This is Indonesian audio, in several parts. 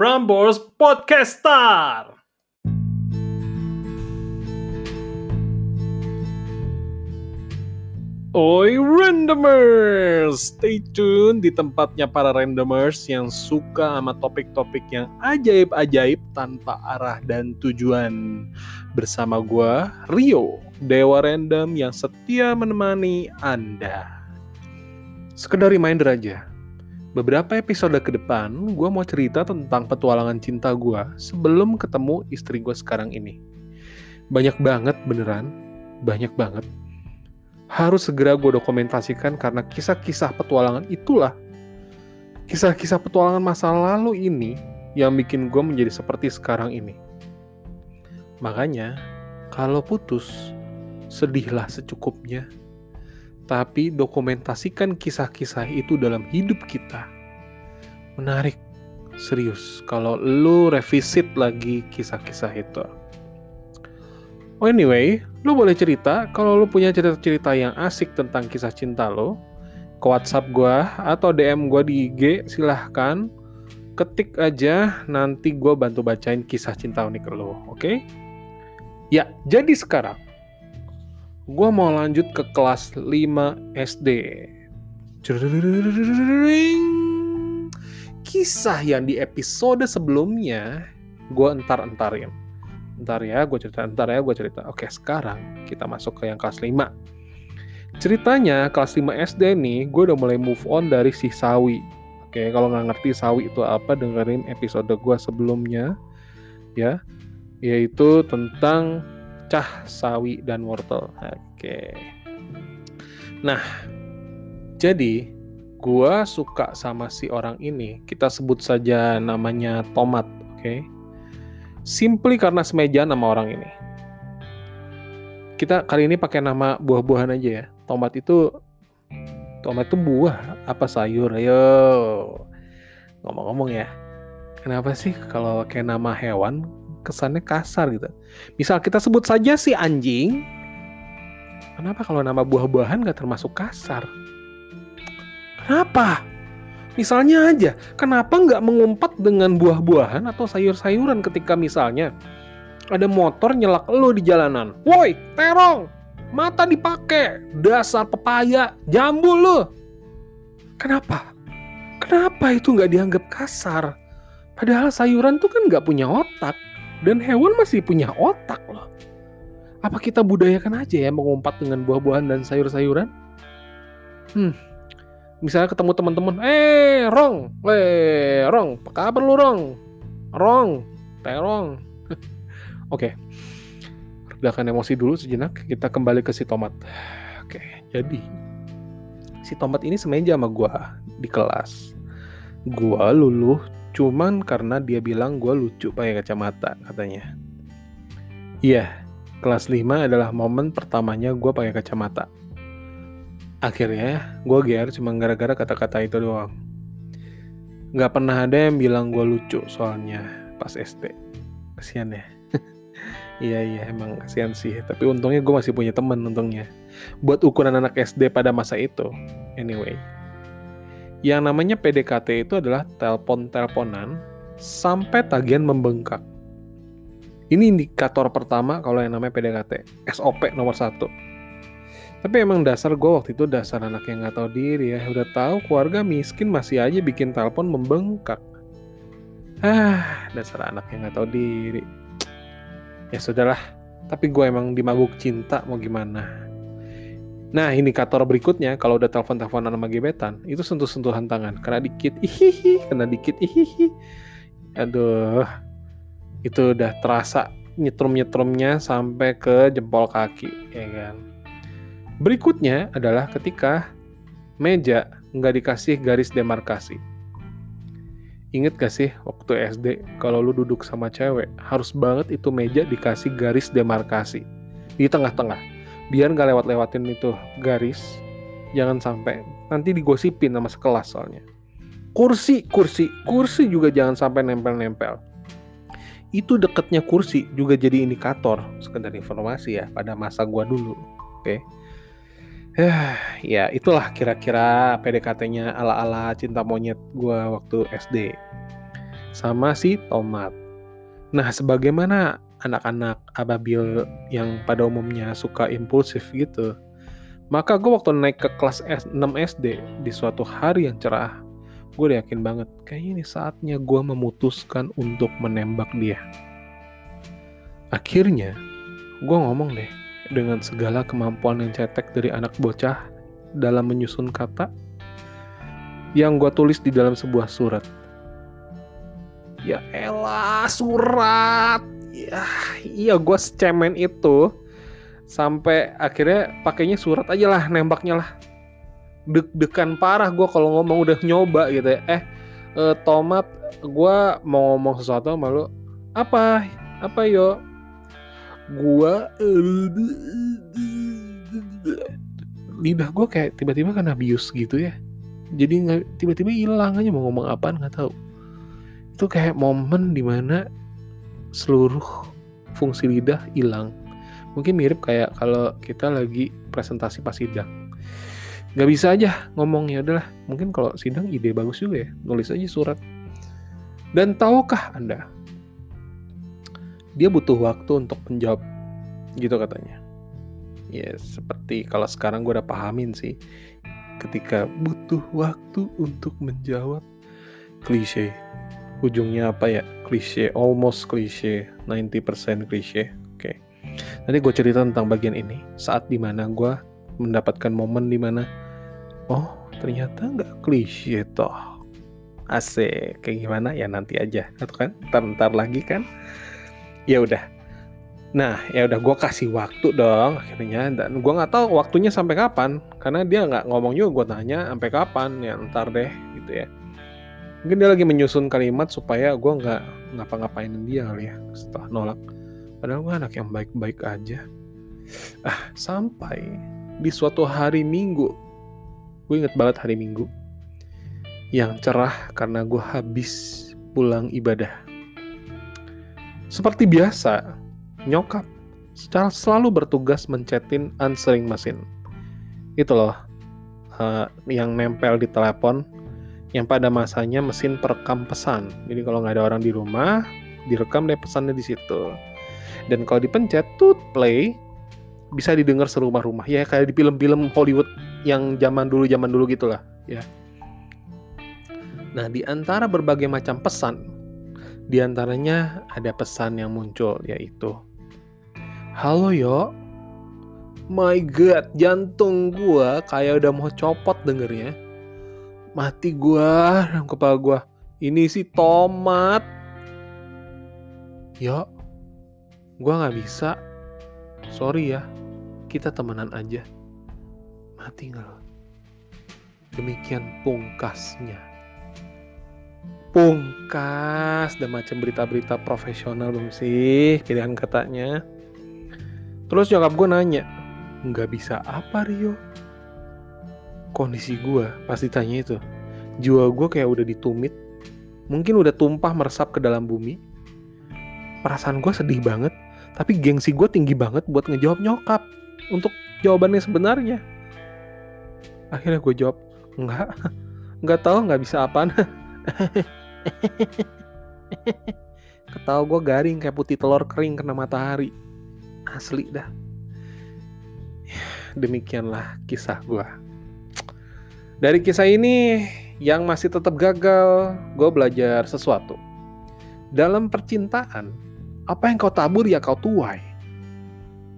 Prambors Podcaster. Oi randomers, stay tune di tempatnya para randomers yang suka sama topik-topik yang ajaib-ajaib tanpa arah dan tujuan. Bersama gua Rio, Dewa Random yang setia menemani Anda. Sekedar reminder aja, beberapa episode ke depan gue mau cerita tentang petualangan cinta gue sebelum ketemu istri gue sekarang ini. Banyak banget beneran, banyak banget harus segera gue dokumentasikan karena kisah-kisah petualangan itulah kisah-kisah petualangan masa lalu ini yang bikin gue menjadi seperti sekarang ini. Makanya, kalau putus, sedihlah secukupnya. Tapi dokumentasikan kisah-kisah itu dalam hidup kita. Menarik, serius, kalau lu revisit lagi kisah-kisah itu. Oh anyway, lu boleh cerita kalau lu punya cerita-cerita yang asik tentang kisah cinta lo ke WhatsApp gua atau DM gua di IG silahkan ketik aja nanti gua bantu bacain kisah cinta unik lo, oke? Okay? Ya, jadi sekarang gua mau lanjut ke kelas 5 SD. Kisah yang di episode sebelumnya gua entar-entarin ntar ya gue cerita ntar ya gue cerita oke sekarang kita masuk ke yang kelas 5 ceritanya kelas 5 SD nih gue udah mulai move on dari si sawi oke kalau nggak ngerti sawi itu apa dengerin episode gue sebelumnya ya yaitu tentang cah sawi dan wortel oke nah jadi gue suka sama si orang ini kita sebut saja namanya tomat oke okay? Simply karena semeja nama orang ini. Kita kali ini pakai nama buah-buahan aja ya. Tomat itu tomat itu buah apa sayur? Ayo. Ngomong-ngomong ya. Kenapa sih kalau kayak nama hewan kesannya kasar gitu? Misal kita sebut saja si anjing. Kenapa kalau nama buah-buahan gak termasuk kasar? Kenapa? Misalnya aja, kenapa nggak mengumpat dengan buah-buahan atau sayur-sayuran ketika misalnya ada motor nyelak lo di jalanan. Woi, terong, mata dipakai, dasar pepaya, jambu lo. Kenapa? Kenapa itu nggak dianggap kasar? Padahal sayuran tuh kan nggak punya otak, dan hewan masih punya otak loh. Apa kita budayakan aja ya mengumpat dengan buah-buahan dan sayur-sayuran? Hmm, misalnya ketemu teman-teman eh rong eh rong apa kabar lu rong rong terong oke okay. redakan emosi dulu sejenak kita kembali ke si tomat oke okay. jadi si tomat ini semeja sama gua di kelas gua luluh cuman karena dia bilang gua lucu pakai kacamata katanya. Iya kelas 5 adalah momen pertamanya gua pakai kacamata. Akhirnya gue GR cuma gara-gara kata-kata itu doang. Nggak pernah ada yang bilang gue lucu soalnya pas SD kasihan ya. Iya iya emang kasihan sih. Tapi untungnya gue masih punya temen untungnya. Buat ukuran anak SD pada masa itu. Anyway yang namanya PDKT itu adalah telepon-teleponan sampai tagihan membengkak ini indikator pertama kalau yang namanya PDKT SOP nomor satu tapi emang dasar gue waktu itu dasar anak yang nggak tahu diri ya. Udah tahu keluarga miskin masih aja bikin telepon membengkak. Ah, dasar anak yang nggak tahu diri. Ya sudahlah. Tapi gue emang dimaguk cinta mau gimana. Nah, indikator berikutnya kalau udah telepon-teleponan sama gebetan, itu sentuh-sentuhan tangan. Kena dikit, ihihi, kena dikit, ihihi. Aduh, itu udah terasa nyetrum-nyetrumnya sampai ke jempol kaki, ya kan. Berikutnya adalah ketika meja nggak dikasih garis demarkasi. Ingat gak sih waktu SD kalau lu duduk sama cewek harus banget itu meja dikasih garis demarkasi di tengah-tengah biar nggak lewat-lewatin itu garis jangan sampai nanti digosipin sama sekelas soalnya kursi kursi kursi juga jangan sampai nempel-nempel itu deketnya kursi juga jadi indikator sekedar informasi ya pada masa gua dulu oke okay? ya itulah kira-kira PDKT-nya ala-ala cinta monyet gue waktu SD. sama si tomat. Nah, sebagaimana anak-anak ababil yang pada umumnya suka impulsif gitu, maka gue waktu naik ke kelas 6 SD di suatu hari yang cerah, gue yakin banget, kayaknya ini saatnya gue memutuskan untuk menembak dia. Akhirnya, gue ngomong deh, dengan segala kemampuan yang cetek dari anak bocah dalam menyusun kata, yang gue tulis di dalam sebuah surat. Ya elah surat ya iya gue cemen itu sampai akhirnya pakainya surat aja lah nembaknya lah. Deg-degan parah gue kalau ngomong udah nyoba gitu ya. Eh, eh tomat gue mau ngomong sesuatu sama lu. Apa? Apa yo? Gue lidah gue kayak tiba-tiba kena bius gitu ya. Jadi tiba-tiba hilang aja mau ngomong apa nggak tahu. Itu kayak momen di mana seluruh fungsi lidah hilang. Mungkin mirip kayak kalau kita lagi presentasi pas sidang. Nggak bisa aja ngomongnya adalah mungkin kalau sidang ide bagus juga ya, nulis aja surat. Dan tahukah Anda, dia butuh waktu untuk menjawab, gitu katanya. Ya, seperti kalau sekarang gue udah pahamin sih, ketika butuh waktu untuk menjawab klise ujungnya apa ya? Klise almost klise 90% klise. Oke. Okay. nanti gue cerita tentang bagian ini saat di mana gue mendapatkan momen di mana oh ternyata nggak klise toh. Asik kayak gimana? Ya nanti aja atau kan? Ntar ntar lagi kan? Ya udah. Nah ya udah gue kasih waktu dong akhirnya dan gue nggak tahu waktunya sampai kapan karena dia nggak ngomong juga gue tanya sampai kapan ya ntar deh gitu ya mungkin dia lagi menyusun kalimat supaya gue nggak ngapa-ngapainin dia kali ya setelah nolak. Padahal gue anak yang baik-baik aja. Ah sampai di suatu hari minggu gue inget banget hari minggu yang cerah karena gue habis pulang ibadah. Seperti biasa nyokap secara selalu bertugas mencetin answering machine itu loh uh, yang nempel di telepon yang pada masanya mesin perekam pesan. Jadi kalau nggak ada orang di rumah, direkam deh pesannya di situ. Dan kalau dipencet tut play, bisa didengar serumah-rumah. Ya kayak di film-film Hollywood yang zaman dulu zaman dulu gitulah, ya. Nah, di antara berbagai macam pesan, di antaranya ada pesan yang muncul yaitu Halo yo, my god, jantung gua kayak udah mau copot dengernya mati gua dalam kepala gua. Ini sih tomat. Yo gua nggak bisa. Sorry ya kita temenan aja. Mati nggak demikian pungkasnya. Pungkas dan macam berita-berita profesional belum sih pilihan katanya. Terus nyokap gue nanya nggak bisa apa Rio kondisi gue pas ditanya itu. Jiwa gue kayak udah ditumit mungkin udah tumpah meresap ke dalam bumi. Perasaan gue sedih banget tapi gengsi gue tinggi banget buat ngejawab nyokap untuk jawabannya sebenarnya. Akhirnya gue jawab enggak nggak tahu nggak bisa apaan. Ketawa gue garing kayak putih telur kering kena matahari. Asli dah. Demikianlah kisah gue dari kisah ini yang masih tetap gagal, gue belajar sesuatu. Dalam percintaan, apa yang kau tabur ya kau tuai.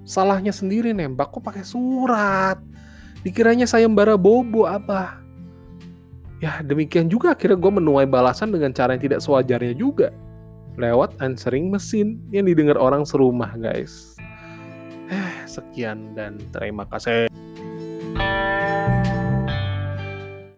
Salahnya sendiri nembak kok pakai surat. Dikiranya sayembara bobo apa. Ya demikian juga akhirnya gue menuai balasan dengan cara yang tidak sewajarnya juga. Lewat answering mesin yang didengar orang serumah guys. Eh, sekian dan terima kasih.